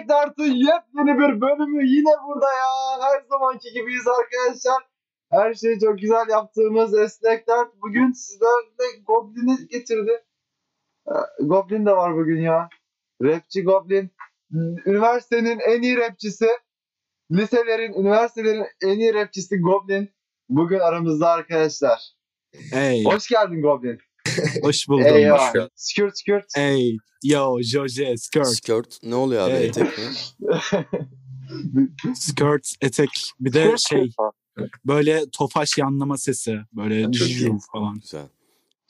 Esnek Dart'ın yepyeni bir bölümü yine burada ya. Her zamanki gibiyiz arkadaşlar. Her şeyi çok güzel yaptığımız Esnek Dart bugün sizlerle Goblin'i getirdi. Ee, Goblin de var bugün ya. Rapçi Goblin. Üniversitenin en iyi rapçisi. Liselerin, üniversitelerin en iyi rapçisi Goblin. Bugün aramızda arkadaşlar. Hey, Hoş geldin Goblin. hoş buldum. Eyvah. Skürt skürt. Hey, yo, Joje, skirt, Skirt ne oluyor abi Hey. etek mi? skirt, etek. Bir de şey, böyle tofaş yanlama sesi. Böyle Çok iyi. falan. Güzel.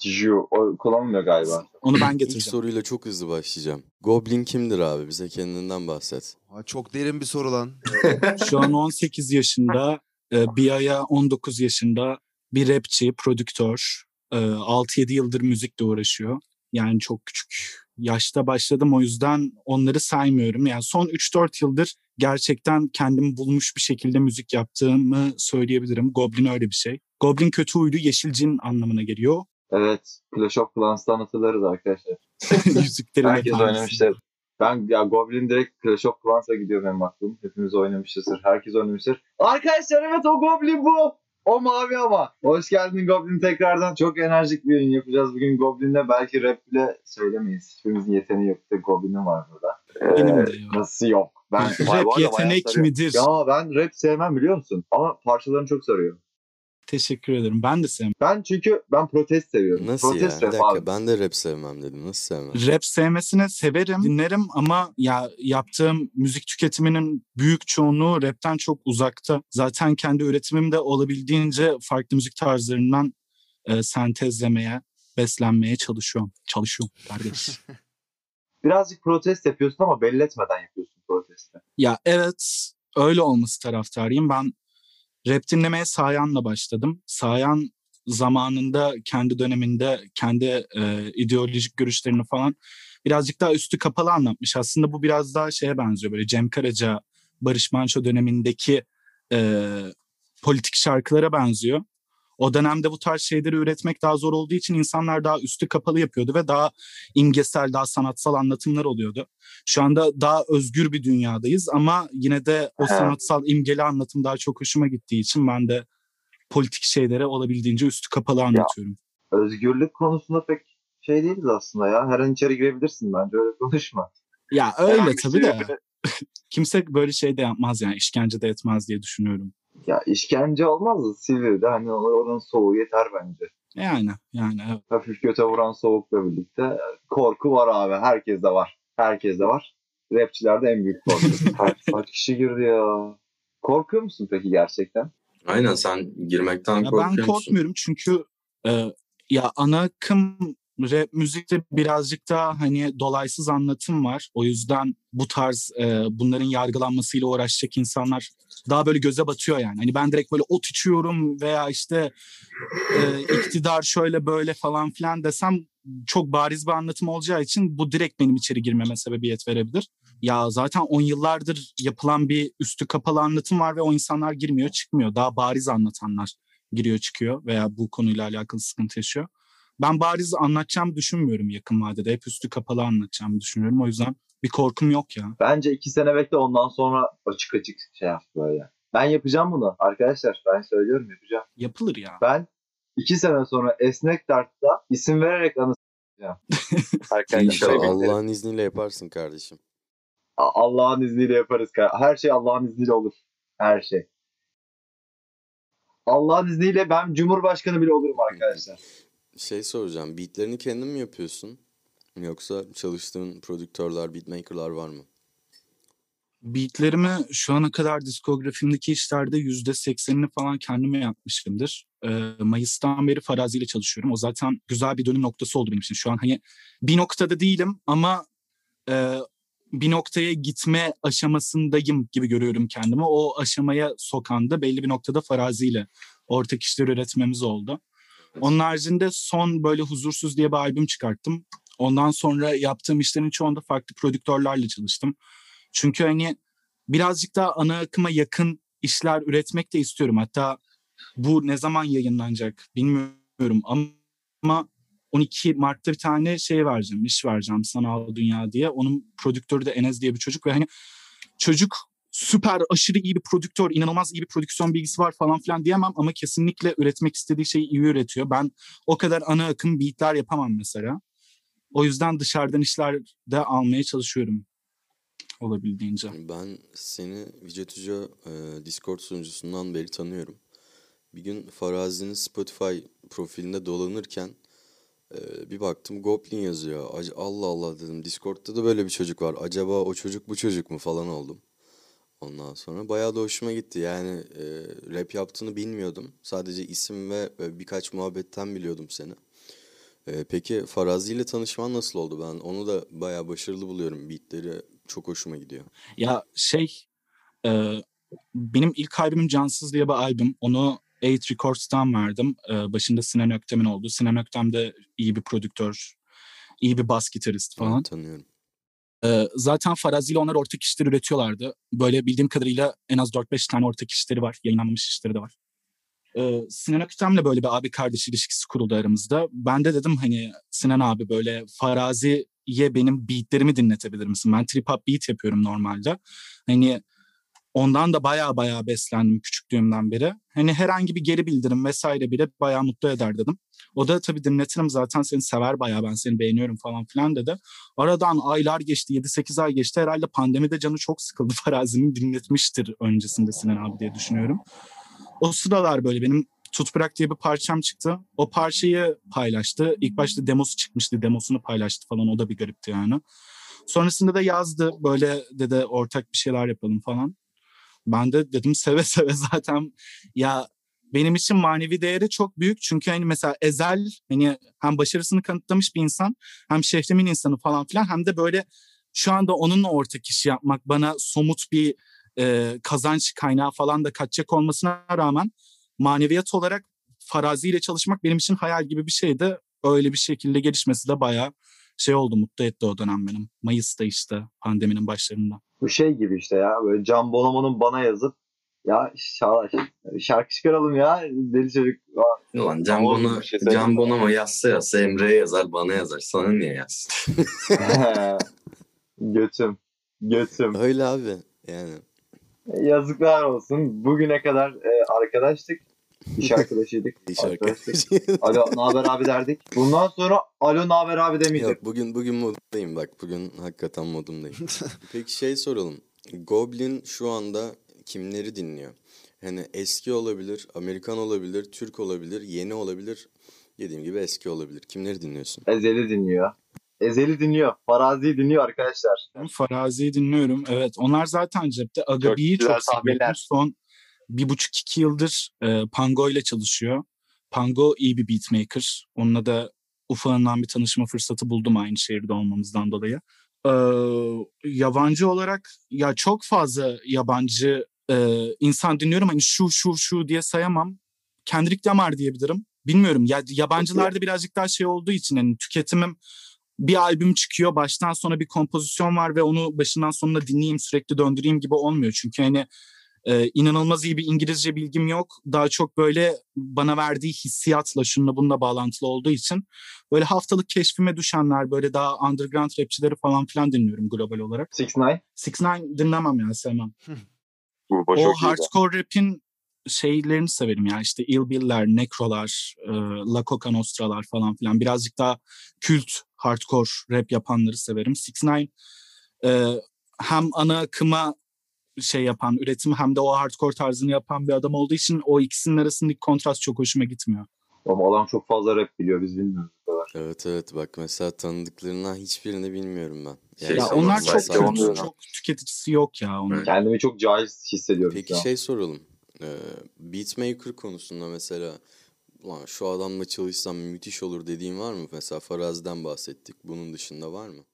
Ju, o kullanılmıyor galiba. Onu ben İlk getireceğim. soruyla çok hızlı başlayacağım. Goblin kimdir abi? Bize kendinden bahset. Ha, çok derin bir soru lan. Şu an 18 yaşında, e, bir aya 19 yaşında bir rapçi, prodüktör. E, 6-7 yıldır müzikle uğraşıyor. Yani çok küçük yaşta başladım o yüzden onları saymıyorum. Yani son 3-4 yıldır gerçekten kendimi bulmuş bir şekilde müzik yaptığımı söyleyebilirim. Goblin öyle bir şey. Goblin kötü huylu yeşil cin anlamına geliyor. Evet. Clash of Clans'tan hatırlarız arkadaşlar. Yüzüklerin Herkes Efendisi. oynamıştır. Ben ya Goblin direkt Clash of Clans'a gidiyor benim aklım. Hepimiz oynamışızdır. Herkes oynamıştır. Arkadaşlar evet o Goblin bu. O mavi ama. Hoş geldin Goblin tekrardan. Çok enerjik bir yayın yapacağız bugün Goblin'le. Belki rap bile söylemeyiz. Hiçbirimizin yeteneği yok. Bir tek Goblin'in var burada. Benim Ee, de yok. Nasıl yok? Ben Rap yetenek midir? Ya ben rap sevmem biliyor musun? Ama parçalarını çok sarıyor. Teşekkür ederim. Ben de sevmem. Ben çünkü ben protest seviyorum. Nasıl ya? protest Bir rap dakika abi. ben de rap sevmem dedim. Nasıl sevmem? Rap sevmesini severim, dinlerim ama ya yaptığım müzik tüketiminin büyük çoğunluğu rapten çok uzakta. Zaten kendi üretimimde olabildiğince farklı müzik tarzlarından e, sentezlemeye, beslenmeye çalışıyorum. Çalışıyorum kardeş. Birazcık protest yapıyorsun ama belli etmeden yapıyorsun protesti. ya evet öyle olması taraftarıyım. Ben rap dinlemeye Sayan'la başladım. Sayan zamanında kendi döneminde kendi e, ideolojik görüşlerini falan birazcık daha üstü kapalı anlatmış. Aslında bu biraz daha şeye benziyor böyle Cem Karaca, Barış Manço dönemindeki e, politik şarkılara benziyor. O dönemde bu tarz şeyleri üretmek daha zor olduğu için insanlar daha üstü kapalı yapıyordu ve daha imgesel, daha sanatsal anlatımlar oluyordu. Şu anda daha özgür bir dünyadayız ama yine de o sanatsal imgeli anlatım daha çok hoşuma gittiği için ben de politik şeylere olabildiğince üstü kapalı anlatıyorum. Özgürlük konusunda pek şey değiliz aslında ya. Her an içeri girebilirsin bence öyle konuşma. Ya öyle tabii şey de kimse böyle şey de yapmaz yani işkence de etmez diye düşünüyorum. Ya işkence olmaz da Silivri'de hani oranın soğuğu yeter bence. Yani yani evet. Hafif göte vuran soğukla birlikte korku var abi. Herkes de var. Herkes de var. Rapçilerde en büyük korku. kaç, kaç kişi girdi ya? Korkuyor musun peki gerçekten? Aynen sen girmekten Ya korkuyor ben musun? korkmuyorum çünkü e, ya ana akım rap müzikte birazcık daha hani dolaysız anlatım var. O yüzden bu tarz e, bunların yargılanmasıyla uğraşacak insanlar daha böyle göze batıyor yani. Hani ben direkt böyle ot içiyorum veya işte e, iktidar şöyle böyle falan filan desem çok bariz bir anlatım olacağı için bu direkt benim içeri girmeme sebebiyet verebilir. Ya zaten on yıllardır yapılan bir üstü kapalı anlatım var ve o insanlar girmiyor çıkmıyor. Daha bariz anlatanlar giriyor çıkıyor veya bu konuyla alakalı sıkıntı yaşıyor. Ben bariz anlatacağımı düşünmüyorum yakın vadede. Hep üstü kapalı anlatacağımı düşünüyorum. O yüzden bir korkum yok ya. Bence iki sene bekle ondan sonra açık açık şey yap böyle. Ben yapacağım bunu arkadaşlar. Ben söylüyorum yapacağım. Yapılır ya. Ben iki sene sonra Esnek Dart'ta isim vererek anı Arkadaşlar İnşallah. Allah'ın izniyle yaparsın kardeşim. Allah'ın izniyle yaparız. Her şey Allah'ın izniyle olur. Her şey. Allah'ın izniyle ben Cumhurbaşkanı bile olurum arkadaşlar. Şey soracağım. Beatlerini kendin mi yapıyorsun? Yoksa çalıştığın prodüktörler, beatmakerlar var mı? Beatlerimi şu ana kadar diskografimdeki işlerde yüzde seksenini falan kendime yapmışımdır. Ee, Mayıs'tan beri Farazi ile çalışıyorum. O zaten güzel bir dönüm noktası oldu benim için. Şu an hani bir noktada değilim ama e, bir noktaya gitme aşamasındayım gibi görüyorum kendimi. O aşamaya sokan da belli bir noktada Farazi ile ortak işler üretmemiz oldu. Onun haricinde son böyle Huzursuz diye bir albüm çıkarttım. Ondan sonra yaptığım işlerin çoğunda farklı prodüktörlerle çalıştım. Çünkü hani birazcık daha ana akıma yakın işler üretmek de istiyorum. Hatta bu ne zaman yayınlanacak bilmiyorum ama 12 Mart'ta bir tane şey vereceğim, iş vereceğim Sanal Dünya diye. Onun prodüktörü de Enes diye bir çocuk ve hani çocuk süper aşırı iyi bir prodüktör, inanılmaz iyi bir prodüksiyon bilgisi var falan filan diyemem ama kesinlikle üretmek istediği şeyi iyi üretiyor. Ben o kadar ana akım beatler yapamam mesela. O yüzden dışarıdan işler de almaya çalışıyorum olabildiğince. Ben seni Vicetuca e, Discord sunucusundan beri tanıyorum. Bir gün Farazi'nin Spotify profilinde dolanırken e, bir baktım Goblin yazıyor. Allah Allah dedim Discord'da da böyle bir çocuk var. Acaba o çocuk bu çocuk mu falan oldum. Ondan sonra bayağı da hoşuma gitti. Yani e, rap yaptığını bilmiyordum. Sadece isim ve e, birkaç muhabbetten biliyordum seni. E, peki Farazi ile tanışman nasıl oldu? Ben onu da bayağı başarılı buluyorum. Beatleri çok hoşuma gidiyor. Ya şey e, benim ilk albümüm Cansız diye bir albüm. Onu Eight Records'tan verdim. E, başında Sinan Öktem'in oldu. Sinan Öktem de iyi bir prodüktör, iyi bir bas gitarist falan. Evet, tanıyorum. E, zaten Farazi ile onlar ortak işler üretiyorlardı. Böyle bildiğim kadarıyla en az 4-5 tane ortak işleri var. Yayınlanmış işleri de var. E, Sinan Öktem'le böyle bir abi kardeş ilişkisi kuruldu aramızda. Ben de dedim hani Sinan abi böyle Farazi'ye benim beatlerimi dinletebilir misin? Ben trip hop beat yapıyorum normalde. Hani ondan da baya baya beslendim küçüklüğümden beri. Hani herhangi bir geri bildirim vesaire bile baya mutlu eder dedim. O da tabii dinletirim zaten seni sever baya ben seni beğeniyorum falan filan dedi. Aradan aylar geçti 7-8 ay geçti. Herhalde pandemide canı çok sıkıldı Farazi'nin dinletmiştir öncesinde Sinan abi diye düşünüyorum. O sıralar böyle benim Tut Bırak diye bir parçam çıktı. O parçayı paylaştı. İlk başta demosu çıkmıştı. Demosunu paylaştı falan. O da bir garipti yani. Sonrasında da yazdı. Böyle dedi ortak bir şeyler yapalım falan. Ben de dedim seve seve zaten ya benim için manevi değeri çok büyük. Çünkü hani mesela Ezel hani hem başarısını kanıtlamış bir insan hem şehrimin insanı falan filan hem de böyle şu anda onunla ortak iş yapmak bana somut bir e, kazanç kaynağı falan da kaçacak olmasına rağmen maneviyat olarak Farazi ile çalışmak benim için hayal gibi bir şeydi. Öyle bir şekilde gelişmesi de bayağı şey oldu mutlu etti o dönem benim. Mayıs'ta işte pandeminin başlarında. Bu şey gibi işte ya böyle Can Bonomo'nun bana yazıp ya Çağdaş şarkı çıkaralım ya deli çocuk. Ulan Can, Bono, şey Can? Bonomo yazsa yazsa Emre'ye yazar bana yazar. Sana niye yazsın? Götüm. Götüm. Öyle abi. Yani Yazıklar olsun. Bugüne kadar e, arkadaştık. İş arkadaşıydık. iş arkadaştık. arkadaşı. Alo ne haber abi derdik. Bundan sonra alo ne haber abi demeyeceğim. Yok bugün bugün moddayım bak. Bugün hakikaten modumdayım. Peki şey soralım. Goblin şu anda kimleri dinliyor? Hani eski olabilir, Amerikan olabilir, Türk olabilir, yeni olabilir. Dediğim gibi eski olabilir. Kimleri dinliyorsun? Ezeli dinliyor. Ezeli dinliyor. Farazi dinliyor arkadaşlar. Ben Farazi'yi dinliyorum. Evet onlar zaten cepte. Agabi'yi güzel çok seviyorum. Son bir buçuk iki yıldır e, Pango ile çalışıyor. Pango iyi bir beatmaker. Onunla da ufağından bir tanışma fırsatı buldum aynı şehirde olmamızdan dolayı. Ee, yabancı olarak ya çok fazla yabancı e, insan dinliyorum. Hani şu şu şu diye sayamam. Kendrick Lamar diyebilirim. Bilmiyorum ya yabancılarda birazcık daha şey olduğu için hani tüketimim bir albüm çıkıyor baştan sona bir kompozisyon var ve onu başından sonuna dinleyeyim sürekli döndüreyim gibi olmuyor. Çünkü hani e, inanılmaz iyi bir İngilizce bilgim yok. Daha çok böyle bana verdiği hissiyatla şununla bununla bağlantılı olduğu için böyle haftalık keşfime düşenler böyle daha underground rapçileri falan filan dinliyorum global olarak. 6ix9ine. Six Nine dinlemem ya sevmem. O hardcore rap'in şeylerini severim ya işte Ill Bill'ler, Necro'lar, e, La Coca Nostra'lar falan filan. Birazcık daha kült hardcore rap yapanları severim. Six Nine e, hem ana akıma şey yapan, üretim hem de o hardcore tarzını yapan bir adam olduğu için o ikisinin arasındaki kontrast çok hoşuma gitmiyor. Ama adam çok fazla rap biliyor biz bilmiyoruz bu kadar. Evet evet bak mesela tanıdıklarından hiçbirini bilmiyorum ben. Şey, ya sanırım onlar çok onu- çok tüketicisi yok ya onun. Kendimi çok cahil hissediyorum Peki şey soralım. Ee, beatmaker konusunda mesela Ulan şu adamla çalışsam müthiş olur dediğin var mı? Mesela Farazi'den bahsettik. Bunun dışında var mı?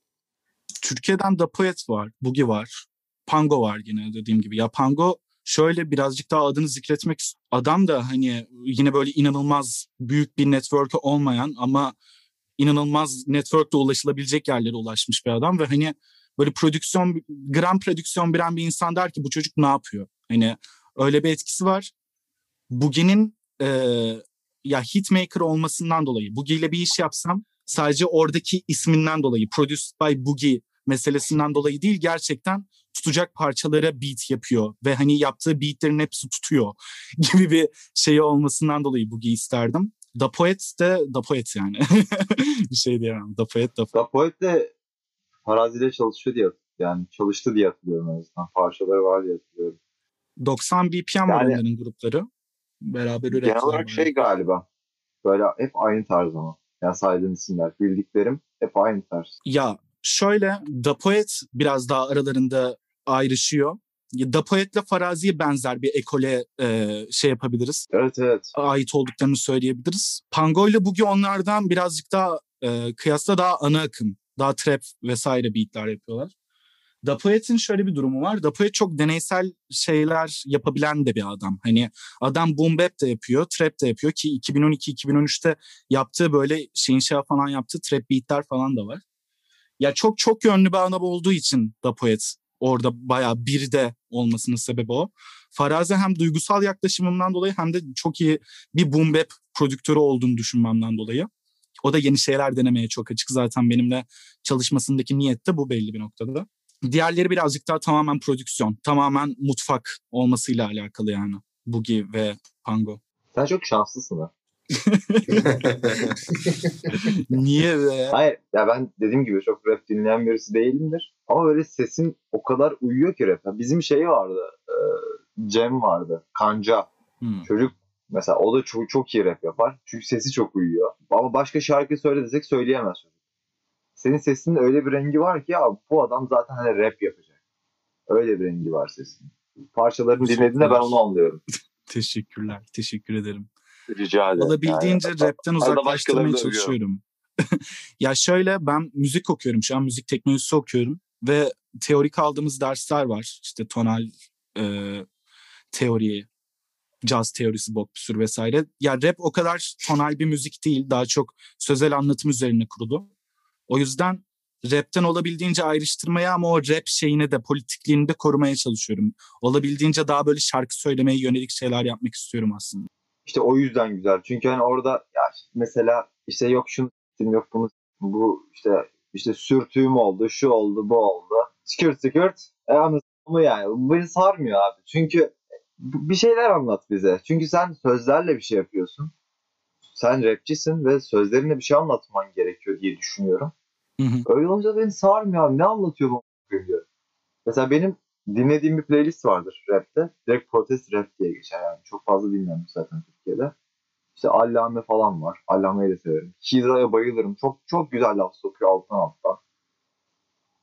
Türkiye'den Da Poet var, Bugi var, Pango var yine dediğim gibi. Ya Pango şöyle birazcık daha adını zikretmek adam da hani yine böyle inanılmaz büyük bir network'ü olmayan ama inanılmaz network'te ulaşılabilecek yerlere ulaşmış bir adam ve hani böyle prodüksiyon gram prodüksiyon bilen bir insan der ki bu çocuk ne yapıyor? Hani öyle bir etkisi var. Bugi'nin e, ya hitmaker olmasından dolayı Bugi ile bir iş yapsam sadece oradaki isminden dolayı Produced by Boogie meselesinden dolayı değil gerçekten tutacak parçalara beat yapıyor ve hani yaptığı beatlerin hepsi tutuyor gibi bir şey olmasından dolayı Boogie isterdim. Da Poet de Da Poet yani. bir şey diyemem. Da Poet, Da Poet. Da Poet de Farazi'yle çalışıyor diye yani çalıştı diye hatırlıyorum en azından. Parçaları var diye hatırlıyorum. 90 BPM var Yani- onların grupları. Beraber Genel ürettiler. olarak şey galiba. Böyle hep aynı tarz ama. Yani saydığın isimler. Bildiklerim hep aynı tarz. Ya şöyle Da Poet biraz daha aralarında ayrışıyor. Ya Da Poet'le Farazi'ye benzer bir ekole e, şey yapabiliriz. Evet evet. Ait olduklarını söyleyebiliriz. Pango ile Boogie onlardan birazcık daha e, kıyasla daha ana akım. Daha trap vesaire beatler yapıyorlar. Da Poet'in şöyle bir durumu var. Da Poet çok deneysel şeyler yapabilen de bir adam. Hani adam boom bap de yapıyor, trap de yapıyor ki 2012-2013'te yaptığı böyle şeyin şey falan yaptığı trap beatler falan da var. Ya çok çok yönlü bir adam olduğu için Da Poet orada bayağı birde olmasının sebebi o. Farazi hem duygusal yaklaşımından dolayı hem de çok iyi bir boom bap prodüktörü olduğunu düşünmemden dolayı. O da yeni şeyler denemeye çok açık. Zaten benimle çalışmasındaki niyet de bu belli bir noktada. Diğerleri birazcık daha tamamen prodüksiyon, tamamen mutfak olmasıyla alakalı yani. Boogie ve Pango. Sen çok şanslısın ha. Niye be? Hayır ya ben dediğim gibi çok rap dinleyen birisi değilimdir. Ama böyle sesin o kadar uyuyor ki rap'e. Bizim şey vardı. E, Cem vardı. Kanca. Hmm. Çocuk mesela o da çok, çok iyi rap yapar. Çünkü sesi çok uyuyor. Ama başka şarkı söyle desek söyleyemez çocuk. Senin sesinin öyle bir rengi var ki ya bu adam zaten hani rap yapacak. Öyle bir rengi var sesinin. Parçalarını dinlediğinde ben onu anlıyorum. Teşekkürler, teşekkür ederim. Rica ederim. Olabildiğince Yani, rapten uzaklaştırmaya çalışıyorum. ya şöyle ben müzik okuyorum şu an müzik teknolojisi okuyorum ve teorik aldığımız dersler var. İşte tonal e, teori, caz teorisi, bok bir sürü vesaire. Ya rap o kadar tonal bir müzik değil. Daha çok sözel anlatım üzerine kurulu. O yüzden rapten olabildiğince ayrıştırmaya ama o rap şeyini de politikliğini de korumaya çalışıyorum. Olabildiğince daha böyle şarkı söylemeye yönelik şeyler yapmak istiyorum aslında. İşte o yüzden güzel. Çünkü hani orada ya mesela işte yok şunu yok bunu bu işte işte sürtüğüm oldu, şu oldu, bu oldu. Skürt skürt. E anasını yani. Bu beni sarmıyor abi. Çünkü bir şeyler anlat bize. Çünkü sen sözlerle bir şey yapıyorsun. Sen rapçisin ve sözlerinle bir şey anlatman gerekiyor diye düşünüyorum. Hı hı. Öyle olunca beni sarmıyor abi. Ne anlatıyor bu. Mesela benim dinlediğim bir playlist vardır rapte. Direkt protest rap diye geçer yani. Çok fazla dinlenmiş zaten Türkiye'de. İşte Allame falan var. Allame'yi de severim. Hiza'ya bayılırım. Çok çok güzel laf sokuyor alttan alttan.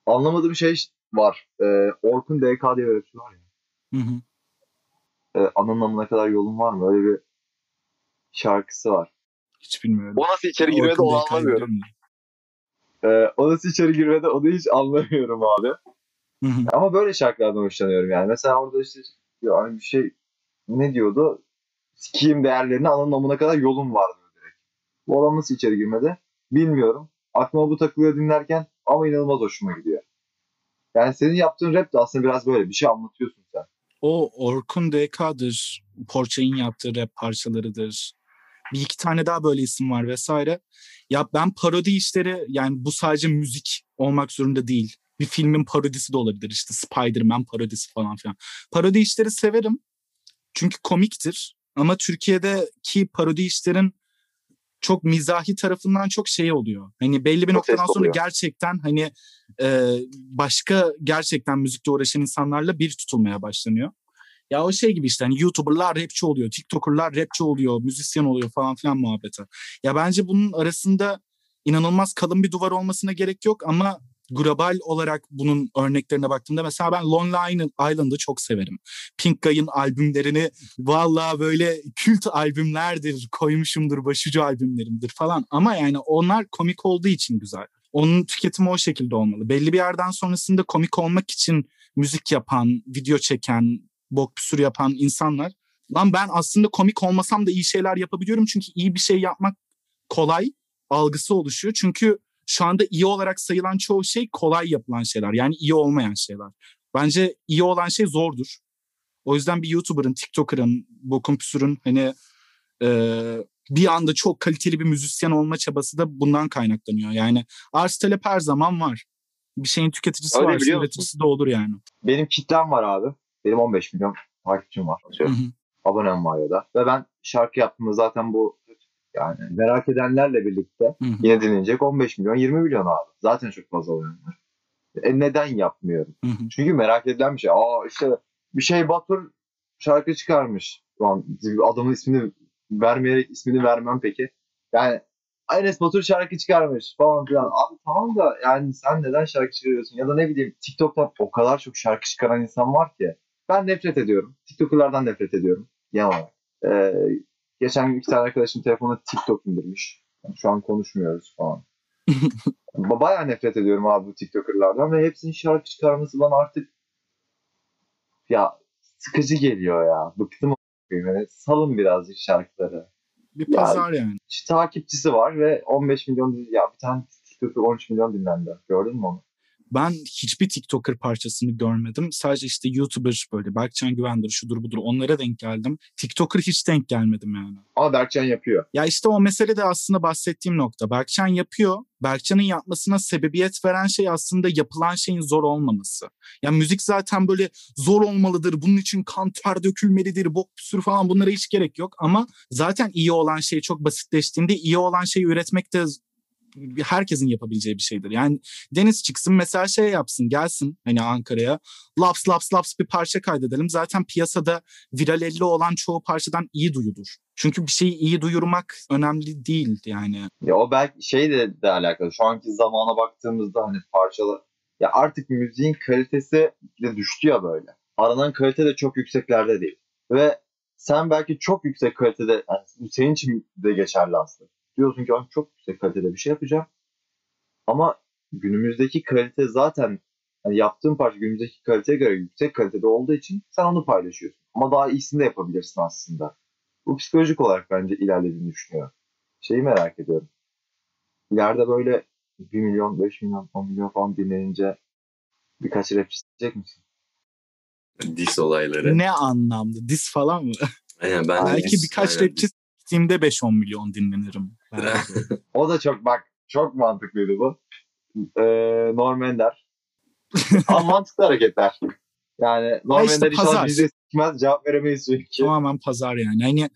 Anlamadığım şey var. Ee, Orkun DK diye bir rapçi var ya. Hı hı. Ee, anlamına kadar yolun var mı? Öyle bir şarkısı var. Hiç bilmiyorum. O nasıl içeri girmedi onu anlamıyorum. Ee, o nasıl içeri girmedi onu hiç anlamıyorum abi. Da. Hı hı. Ama böyle şarkılardan hoşlanıyorum yani. Mesela orada işte yani bir şey ne diyordu? Sikiyim değerlerini anlamına kadar yolum var diyor direkt. Bu adam nasıl içeri girmedi? Bilmiyorum. Aklıma bu takılıyor dinlerken ama inanılmaz hoşuma gidiyor. Yani senin yaptığın rap de aslında biraz böyle bir şey anlatıyorsun sen. O Orkun DK'dır. Porçay'ın yaptığı rap parçalarıdır. Bir iki tane daha böyle isim var vesaire. Ya ben parodi işleri yani bu sadece müzik olmak zorunda değil. Bir filmin parodisi de olabilir. İşte Spider-Man parodisi falan filan. Parodi işleri severim. Çünkü komiktir. Ama Türkiye'deki parodi işlerin çok mizahi tarafından çok şey oluyor. Hani belli bir Çok noktadan sonra oluyor. gerçekten hani e, başka gerçekten müzikle uğraşan insanlarla bir tutulmaya başlanıyor. Ya o şey gibi işte hani YouTuber'lar rapçi oluyor, TikToker'lar rapçi oluyor, müzisyen oluyor falan filan muhabbeti. Ya bence bunun arasında inanılmaz kalın bir duvar olmasına gerek yok ama global olarak bunun örneklerine baktığımda mesela ben Lonely Island'ı çok severim. Pink Guy'ın albümlerini vallahi böyle kült albümlerdir, koymuşumdur, başucu albümlerimdir falan. Ama yani onlar komik olduğu için güzel. Onun tüketimi o şekilde olmalı. Belli bir yerden sonrasında komik olmak için müzik yapan, video çeken, bok püsür yapan insanlar. Lan ben aslında komik olmasam da iyi şeyler yapabiliyorum. Çünkü iyi bir şey yapmak kolay algısı oluşuyor. Çünkü şu anda iyi olarak sayılan çoğu şey kolay yapılan şeyler. Yani iyi olmayan şeyler. Bence iyi olan şey zordur. O yüzden bir YouTuber'ın, TikToker'ın, bokun püsürün hani e, bir anda çok kaliteli bir müzisyen olma çabası da bundan kaynaklanıyor. Yani arz talep her zaman var. Bir şeyin tüketicisi Öyle musun? üreticisi de olur yani. Benim kitlem var abi. Benim 15 milyon takipçim var. Hı. Abonem var ya da. Ve ben şarkı yaptığımda zaten bu yani merak edenlerle birlikte Hı hı. yine dinlenecek 15 milyon 20 milyon abi. Zaten çok fazla var. E neden yapmıyorum? Hı hı. Çünkü merak edilen bir şey. Aa işte bir şey Batur şarkı çıkarmış. Lan adamın ismini vermeyerek ismini vermem peki. Yani Enes Batur şarkı çıkarmış falan filan. Abi tamam da yani sen neden şarkı çıkarıyorsun? Ya da ne bileyim TikTok'ta o kadar çok şarkı çıkaran insan var ki. Ben nefret ediyorum. TikToker'lardan nefret ediyorum. Genel olarak. Ee, geçen gün iki tane arkadaşım telefonuna TikTok indirmiş. Yani şu an konuşmuyoruz falan. Ba- Bayağı nefret ediyorum abi bu TikToker'lardan ve hepsinin şarkı çıkarması bana artık ya sıkıcı geliyor ya. Bıktım yani salın birazcık şarkıları. Bir Ya- pazar yani. İşte takipçisi var ve 15 milyon ya bir tane TikToker 13 milyon dinlendi. Gördün mü onu? Ben hiçbir TikToker parçasını görmedim. Sadece işte YouTuber böyle Berkcan Güvendir şudur budur onlara denk geldim. TikToker hiç denk gelmedim yani. Ama Berkcan yapıyor. Ya işte o mesele de aslında bahsettiğim nokta. Berkcan yapıyor. Berkcan'ın yapmasına sebebiyet veren şey aslında yapılan şeyin zor olmaması. Ya müzik zaten böyle zor olmalıdır. Bunun için kan ter dökülmelidir. Bok bir sürü falan bunlara hiç gerek yok. Ama zaten iyi olan şey çok basitleştiğinde iyi olan şeyi üretmek de herkesin yapabileceği bir şeydir. Yani Deniz çıksın mesela şey yapsın gelsin hani Ankara'ya laps laps laps bir parça kaydedelim. Zaten piyasada viral elli olan çoğu parçadan iyi duyulur. Çünkü bir şeyi iyi duyurmak önemli değil yani. Ya o belki şey de, de alakalı. Şu anki zamana baktığımızda hani parçalar ya artık müziğin kalitesi de düştü ya böyle. Aranan kalite de çok yükseklerde değil. Ve sen belki çok yüksek kalitede yani bu senin için de geçerli aslında. Diyorsun ki ben çok yüksek kalitede bir şey yapacağım. Ama günümüzdeki kalite zaten hani yaptığın parça günümüzdeki kaliteye göre yüksek kalitede olduğu için sen onu paylaşıyorsun. Ama daha iyisini de yapabilirsin aslında. Bu psikolojik olarak bence ilerlediğini düşünüyorum. Şeyi merak ediyorum. İleride böyle 1 milyon, 5 milyon, 10 milyon falan dinlenince birkaç rapçi isteyecek misin? Dis olayları. Ne anlamda? Dis falan mı? Aynen ben Belki dis- birkaç aynen, rapçi gittiğimde 5-10 milyon dinlenirim. O da çok bak çok mantıklıydı bu. Ee, Norm Ender. Ama mantıklı hareketler. Yani Norm işte Ender inşallah bize sikmez cevap veremeyiz çünkü. Tamamen pazar yani. Hani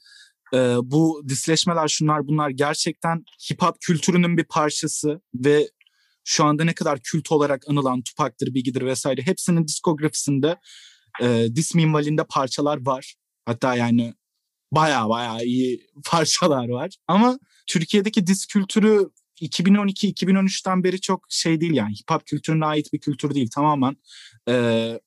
e, bu disleşmeler şunlar bunlar gerçekten hip hop kültürünün bir parçası ve şu anda ne kadar kült olarak anılan Tupac'tır, Biggie'dir vesaire hepsinin diskografisinde e, dis minvalinde parçalar var. Hatta yani baya baya iyi parçalar var. Ama Türkiye'deki dis kültürü 2012-2013'ten beri çok şey değil yani hip hop kültürüne ait bir kültür değil tamamen. E,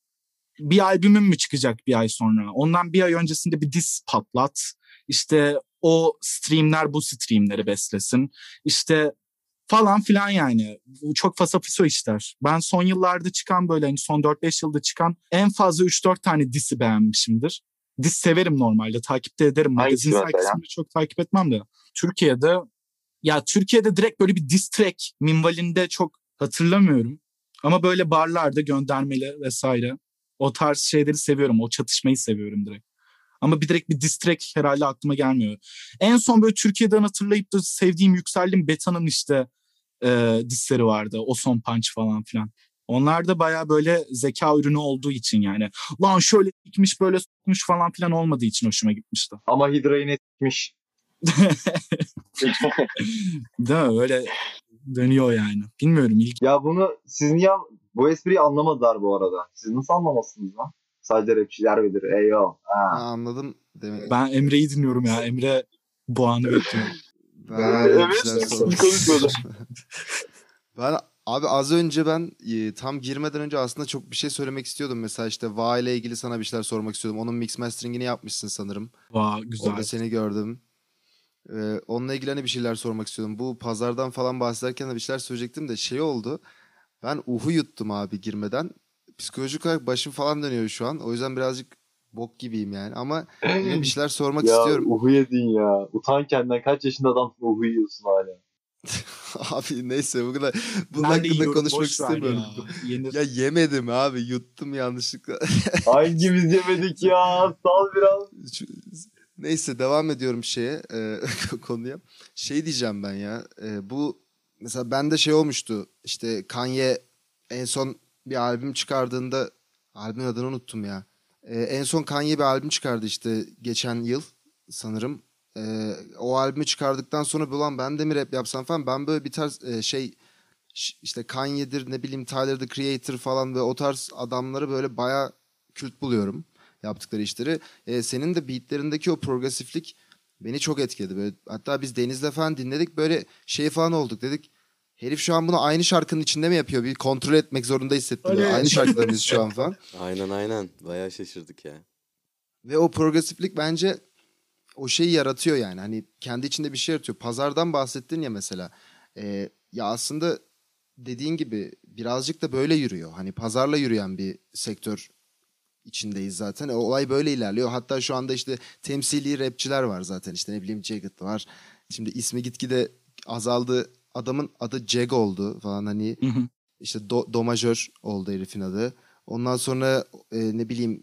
bir albümün mü çıkacak bir ay sonra? Ondan bir ay öncesinde bir dis patlat. İşte o streamler bu streamleri beslesin. İşte falan filan yani. Çok fasafiso işler. Ben son yıllarda çıkan böyle hani son 4-5 yılda çıkan en fazla 3-4 tane disi beğenmişimdir. Dis severim normalde. Takip de ederim. Magazin sayfasını çok takip etmem de. Türkiye'de ya Türkiye'de direkt böyle bir diss track minvalinde çok hatırlamıyorum. Ama böyle barlarda göndermeli vesaire. O tarz şeyleri seviyorum. O çatışmayı seviyorum direkt. Ama bir direkt bir diss track herhalde aklıma gelmiyor. En son böyle Türkiye'den hatırlayıp da sevdiğim Yükseldim Beta'nın işte e, dissleri vardı. O son punch falan filan. Onlar da baya böyle zeka ürünü olduğu için yani. Lan şöyle gitmiş böyle sokmuş falan filan olmadığı için hoşuma gitmişti. Ama Hydra yine sikmiş. Değil mi? Öyle dönüyor yani. Bilmiyorum. ilk ya bunu siz niye bu espriyi anlamadılar bu arada. Siz nasıl anlamazsınız lan? Sadece rapçiler bilir. Eyvah. Ha, Ha. anladım demek. Ben Emre'yi dinliyorum ya. Emre bu anı bekliyor. Ben konuşmadım. istiyorum. ben abi az önce ben e, tam girmeden önce aslında çok bir şey söylemek istiyordum. Mesela işte Va ile ilgili sana bir şeyler sormak istiyordum. Onun mix masteringini yapmışsın sanırım. Vay güzel. Orada seni gördüm. Ee, onunla ilgili hani bir şeyler sormak istiyordum. Bu pazardan falan bahsederken de bir şeyler söyleyecektim de şey oldu. Ben uhu yuttum abi girmeden. Psikolojik olarak başım falan dönüyor şu an. O yüzden birazcık bok gibiyim yani. Ama yine bir şeyler sormak ya istiyorum. uhu yedin ya. Utan kendinden kaç yaşında adamsın uhu yiyorsun hala. Abi neyse bu kadar bunun Ben de hakkında yiyorum, konuşmak istemiyorum. Ya. Yenir. Ya yemedim abi yuttum yanlışlıkla. Hangimiz yemedik ya? Sal biraz. Neyse devam ediyorum şeye e, konuya. Şey diyeceğim ben ya. e, bu mesela bende şey olmuştu. İşte Kanye en son bir albüm çıkardığında albümün adını unuttum ya. E, en son Kanye bir albüm çıkardı işte geçen yıl sanırım. E, o albümü çıkardıktan sonra ulan ben de mi rap yapsam falan ben böyle bir tarz e, şey işte Kanye'dir ne bileyim Tyler the Creator falan ve o tarz adamları böyle baya kült buluyorum yaptıkları işleri. E, senin de beatlerindeki o progresiflik beni çok etkiledi. Böyle, hatta biz Deniz'le falan dinledik böyle şey falan olduk dedik. Herif şu an bunu aynı şarkının içinde mi yapıyor? Bir kontrol etmek zorunda hissettim. Öyle. Aynı şarkıda mıyız şu an falan. Aynen aynen. Bayağı şaşırdık ya. Ve o progresiflik bence o şeyi yaratıyor yani. Hani kendi içinde bir şey yaratıyor. Pazardan bahsettin ya mesela. Ee, ya aslında dediğin gibi birazcık da böyle yürüyor. Hani pazarla yürüyen bir sektör içindeyiz zaten. O olay böyle ilerliyor. Hatta şu anda işte temsili rapçiler var zaten. İşte ne bileyim Jagged var. Şimdi ismi gitgide azaldı. Adamın adı Jag oldu falan hani. İşte do, do majör oldu herifin adı. Ondan sonra e, ne bileyim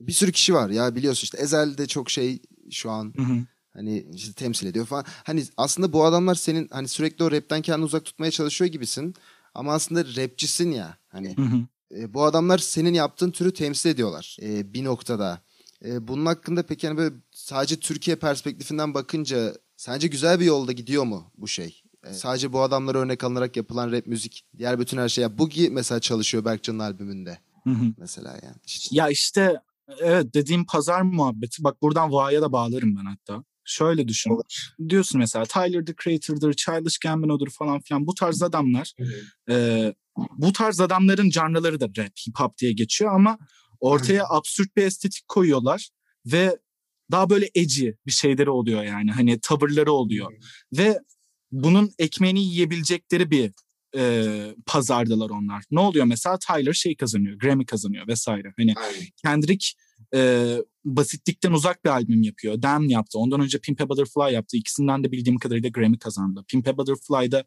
bir sürü kişi var ya biliyorsun işte Ezel de çok şey şu an Hı hı. hani işte temsil ediyor falan. Hani aslında bu adamlar senin hani sürekli o rapten kendini uzak tutmaya çalışıyor gibisin. Ama aslında rapçisin ya hani. Hı hı. E, bu adamlar senin yaptığın türü temsil ediyorlar e, bir noktada. E, bunun hakkında peki hani böyle sadece Türkiye perspektifinden bakınca sence güzel bir yolda gidiyor mu bu şey? E, sadece bu adamlara örnek alınarak yapılan rap müzik, diğer bütün her şey. Ya Boogie mesela çalışıyor Berkcan'ın albümünde Hı hı. mesela yani. İşte, Ya işte evet dediğim pazar muhabbeti. Bak buradan Va'ya da bağlarım ben hatta. Şöyle düşün. Diyorsun mesela Tyler the Creator'dır, Childish Gambino'dur falan filan. Bu tarz adamlar e, bu tarz adamların canlıları da rap, hip hop diye geçiyor ama ortaya absürt bir estetik koyuyorlar ve daha böyle edgy bir şeyleri oluyor yani. Hani tavırları oluyor. Ve bunun ekmeğini yiyebilecekleri bir e, pazardalar onlar. Ne oluyor mesela Tyler şey kazanıyor, Grammy kazanıyor vesaire. Hani Kendrick e, basitlikten uzak bir albüm yapıyor. Damn yaptı. Ondan önce Pimp a Butterfly yaptı. İkisinden de bildiğim kadarıyla Grammy kazandı. Pimp a Butterfly'da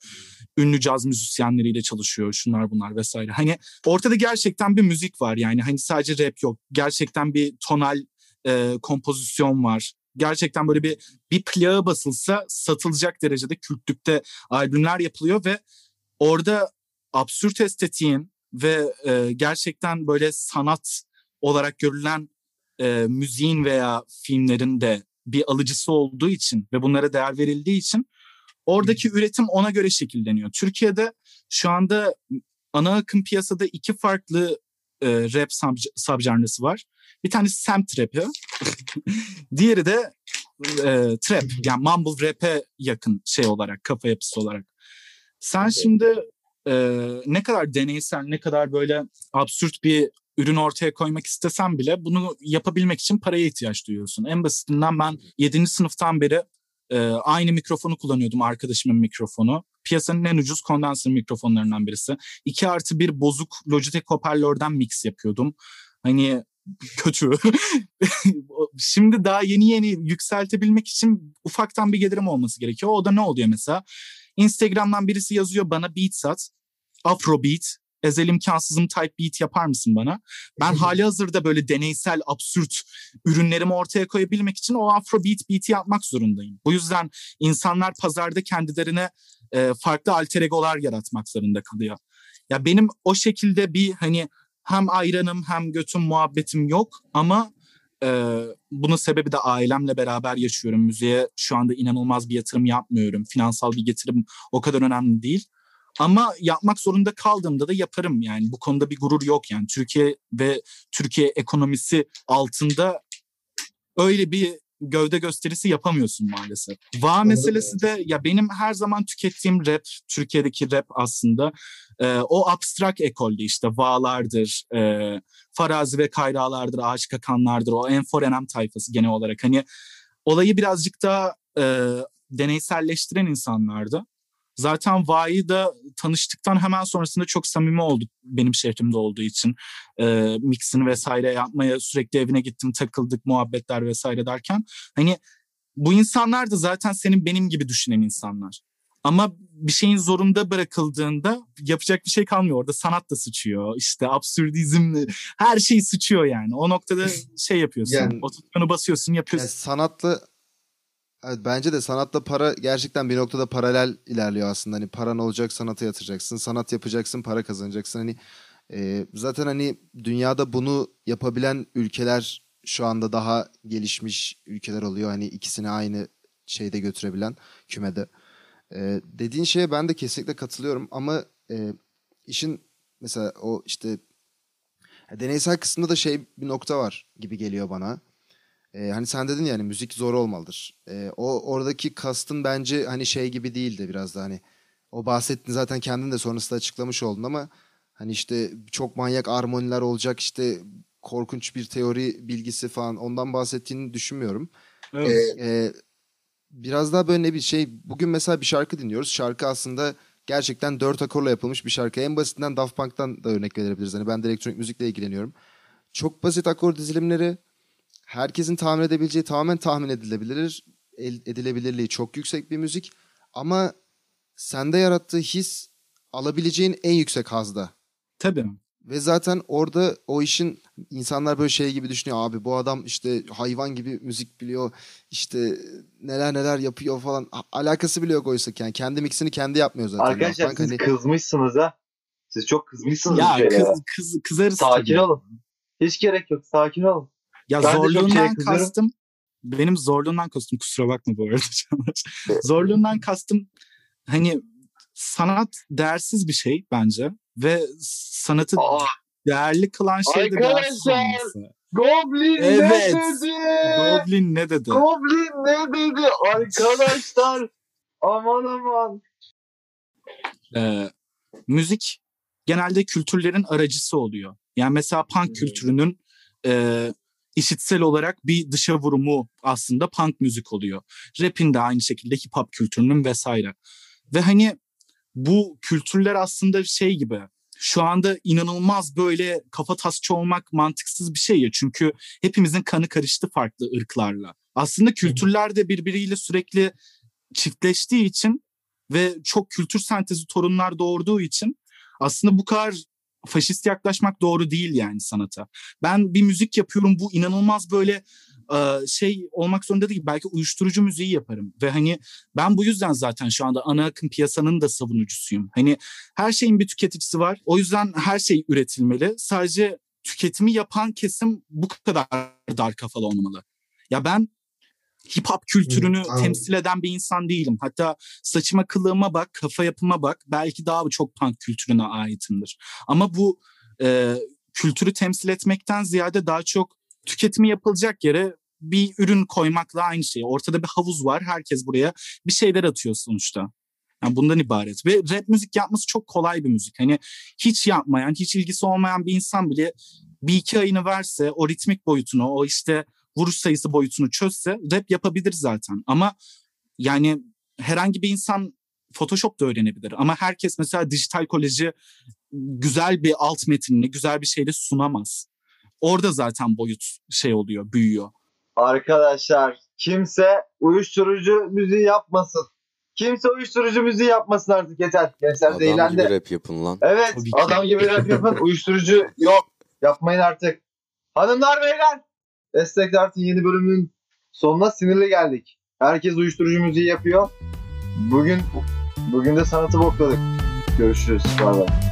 ünlü caz müzisyenleriyle çalışıyor. Şunlar bunlar vesaire. Hani ortada gerçekten bir müzik var. Yani hani sadece rap yok. Gerçekten bir tonal e, kompozisyon var. Gerçekten böyle bir bir plağı basılsa satılacak derecede kültlükte albümler yapılıyor ve orada absürt estetiğin ve e, gerçekten böyle sanat olarak görülen e, müziğin veya filmlerin de bir alıcısı olduğu için ve bunlara değer verildiği için oradaki üretim ona göre şekilleniyor. Türkiye'de şu anda ana akım piyasada iki farklı e, rap sub- subjanrısı var. Bir tanesi semt rap'i. Diğeri de e, trap yani mumble rap'e yakın şey olarak kafa yapısı olarak. Sen şimdi e, ne kadar deneysel ne kadar böyle absürt bir ürün ortaya koymak istesen bile bunu yapabilmek için paraya ihtiyaç duyuyorsun. En basitinden ben 7. sınıftan beri e, aynı mikrofonu kullanıyordum arkadaşımın mikrofonu. Piyasanın en ucuz kondenser mikrofonlarından birisi. 2 artı bir bozuk Logitech hoparlörden mix yapıyordum. Hani kötü. Şimdi daha yeni yeni yükseltebilmek için ufaktan bir gelirim olması gerekiyor. O da ne oluyor mesela? Instagram'dan birisi yazıyor bana beat sat. Afro beat. Ezel imkansızım type beat yapar mısın bana? Ben hali hazırda böyle deneysel, absürt ürünlerimi ortaya koyabilmek için o afro beat beat'i yapmak zorundayım. Bu yüzden insanlar pazarda kendilerine e, farklı alter egolar yaratmak zorunda kalıyor. Ya benim o şekilde bir hani hem ayranım hem götüm muhabbetim yok ama e, bunun sebebi de ailemle beraber yaşıyorum. Müziğe şu anda inanılmaz bir yatırım yapmıyorum. Finansal bir getirim o kadar önemli değil. Ama yapmak zorunda kaldığımda da yaparım yani. Bu konuda bir gurur yok yani. Türkiye ve Türkiye ekonomisi altında öyle bir gövde gösterisi yapamıyorsun maalesef. Va meselesi de ya benim her zaman tükettiğim rap, Türkiye'deki rap aslında e, o abstrak ekolde işte Va'lardır, e, Farazi ve Kayralardır, Ağaç Kakanlardır, o Enforenem tayfası genel olarak. Hani olayı birazcık daha e, deneyselleştiren insanlardı. Zaten Va'yı da tanıştıktan hemen sonrasında çok samimi olduk benim şehrimde olduğu için. E, mixini vesaire yapmaya sürekli evine gittim, takıldık, muhabbetler vesaire derken. Hani bu insanlar da zaten senin benim gibi düşünen insanlar. Ama bir şeyin zorunda bırakıldığında yapacak bir şey kalmıyor. Orada sanat da sıçıyor. İşte absürdizm her şey sıçıyor yani. O noktada şey yapıyorsun. Yani- basıyorsun Yani yapıyorsun. sanatla evet, bence de sanatla para gerçekten bir noktada paralel ilerliyor aslında. Hani paran olacak sanata yatıracaksın. Sanat yapacaksın para kazanacaksın. Hani e, zaten hani dünyada bunu yapabilen ülkeler şu anda daha gelişmiş ülkeler oluyor. Hani ikisini aynı şeyde götürebilen kümede. E, dediğin şeye ben de kesinlikle katılıyorum ama e, işin mesela o işte deneysel kısmında da şey bir nokta var gibi geliyor bana. Ee, hani sen dedin ya hani müzik zor olmalıdır. Ee, o oradaki kastın bence hani şey gibi değildi biraz da hani o bahsettin zaten kendin de sonrasında açıklamış oldun ama hani işte çok manyak armoniler olacak işte korkunç bir teori bilgisi falan ondan bahsettiğini düşünmüyorum. Evet. Ee, biraz daha böyle bir şey bugün mesela bir şarkı dinliyoruz. Şarkı aslında gerçekten dört akorla yapılmış bir şarkı. En basitinden Daft Punk'tan da örnek verebiliriz. Hani ben de elektronik müzikle ilgileniyorum. Çok basit akor dizilimleri herkesin tahmin edebileceği tamamen tahmin edilebilir edilebilirliği çok yüksek bir müzik ama sende yarattığı his alabileceğin en yüksek hazda. Tabii. Ve zaten orada o işin insanlar böyle şey gibi düşünüyor abi bu adam işte hayvan gibi müzik biliyor işte neler neler yapıyor falan A- alakası bile yok oysa yani kendi mixini kendi yapmıyor zaten. Arkadaşlar Punk siz hani- kızmışsınız ha. Siz çok kızmışsınız Ya kız, kız, kızarız Sakin tabii. olun. Hiç gerek yok. Sakin olun. Ya Ben zorluğundan kastım benim zorluğundan kastım kusura bakma bu arada Çağlar. zorluğundan kastım hani sanat değersiz bir şey bence ve sanatı Aa, değerli kılan şey de değersiz olması. Goblin Evet. ne dedi? Goblin ne dedi? Goblin ne dedi? Arkadaşlar. aman aman. Ee, müzik genelde kültürlerin aracısı oluyor. Yani mesela punk kültürünün e, işitsel olarak bir dışa vurumu aslında punk müzik oluyor. Rap'in de aynı şekilde hip hop kültürünün vesaire. Ve hani bu kültürler aslında şey gibi şu anda inanılmaz böyle kafa tasçı olmak mantıksız bir şey ya. Çünkü hepimizin kanı karıştı farklı ırklarla. Aslında kültürler de birbiriyle sürekli çiftleştiği için ve çok kültür sentezi torunlar doğurduğu için aslında bu kadar faşist yaklaşmak doğru değil yani sanata. Ben bir müzik yapıyorum bu inanılmaz böyle e, şey olmak zorunda değil. Belki uyuşturucu müziği yaparım ve hani ben bu yüzden zaten şu anda ana akım piyasanın da savunucusuyum. Hani her şeyin bir tüketicisi var. O yüzden her şey üretilmeli. Sadece tüketimi yapan kesim bu kadar dar kafalı olmamalı. Ya ben hip hop kültürünü anladım. temsil eden bir insan değilim. Hatta saçıma kılığıma bak, kafa yapıma bak. Belki daha çok punk kültürüne aitimdir. Ama bu e, kültürü temsil etmekten ziyade daha çok tüketimi yapılacak yere bir ürün koymakla aynı şey. Ortada bir havuz var. Herkes buraya bir şeyler atıyor sonuçta. Yani bundan ibaret. Ve rap müzik yapması çok kolay bir müzik. Hani hiç yapmayan, hiç ilgisi olmayan bir insan bile bir iki ayını verse o ritmik boyutunu, o işte vuruş sayısı boyutunu çözse rap yapabilir zaten. Ama yani herhangi bir insan Photoshop da öğrenebilir. Ama herkes mesela dijital koleji güzel bir alt metinini, güzel bir şeyle sunamaz. Orada zaten boyut şey oluyor, büyüyor. Arkadaşlar kimse uyuşturucu müziği yapmasın. Kimse uyuşturucu müziği yapmasın artık yeter. Gençler Adam zehirlendi. gibi rap yapın lan. Evet adam gibi rap yapın. Uyuşturucu yok. Yapmayın artık. Hanımlar beyler. Destek Dart'ın yeni bölümünün sonuna sinirli geldik. Herkes uyuşturucu müziği yapıyor. Bugün bugün de sanatı bokladık. Görüşürüz. Bay bay.